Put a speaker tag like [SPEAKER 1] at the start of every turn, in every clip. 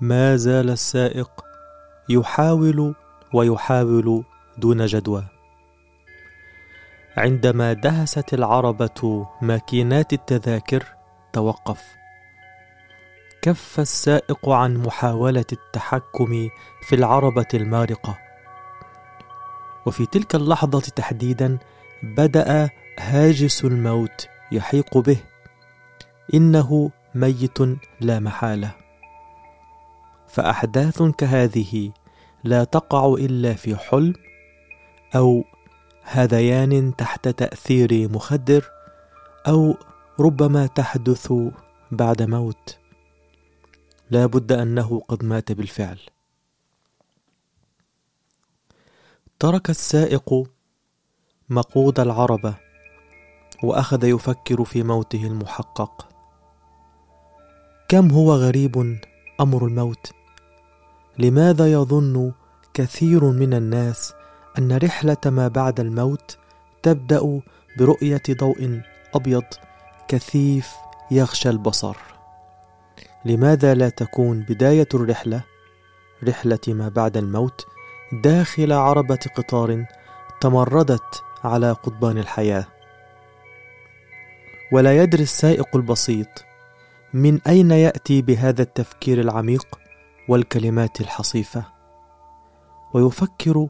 [SPEAKER 1] ما زال السائق يحاول ويحاول دون جدوى. عندما دهست العربة ماكينات التذاكر توقف. كف السائق عن محاولة التحكم في العربة المارقة. وفي تلك اللحظة تحديدا بدأ هاجس الموت يحيق به. إنه ميت لا محالة. فأحداث كهذه لا تقع إلا في حلم أو هذيان تحت تأثير مخدر أو ربما تحدث بعد موت. لا بد أنه قد مات بالفعل. ترك السائق مقود العربة وأخذ يفكر في موته المحقق. كم هو غريب أمر الموت؟ لماذا يظن كثير من الناس أن رحلة ما بعد الموت تبدأ برؤية ضوء أبيض كثيف يغشى البصر؟ لماذا لا تكون بداية الرحلة رحلة ما بعد الموت داخل عربة قطار تمردت على قضبان الحياة؟ ولا يدري السائق البسيط من أين يأتي بهذا التفكير العميق؟ والكلمات الحصيفة. ويفكر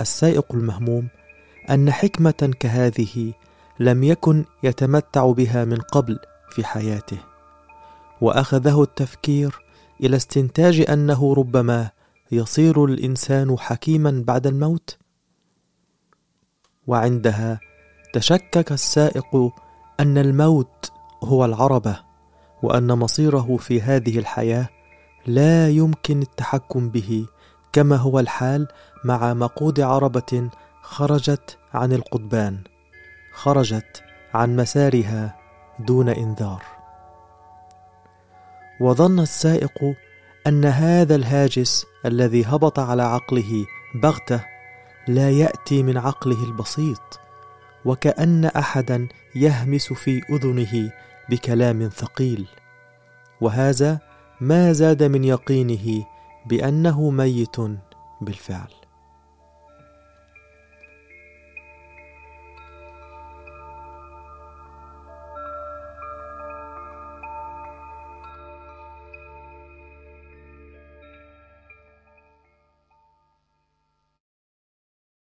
[SPEAKER 1] السائق المهموم أن حكمة كهذه لم يكن يتمتع بها من قبل في حياته وأخذه التفكير إلى استنتاج أنه ربما يصير الإنسان حكيما بعد الموت. وعندها تشكك السائق أن الموت هو العربة وأن مصيره في هذه الحياة لا يمكن التحكم به. كما هو الحال مع مقود عربة خرجت عن القضبان. خرجت عن مسارها دون إنذار. وظن السائق أن هذا الهاجس الذي هبط على عقله بغتة لا يأتي من عقله البسيط وكأن احدا يهمس في أذنه بكلام ثقيل. وهذا ما زاد من يقينه بأنه ميت بالفعل.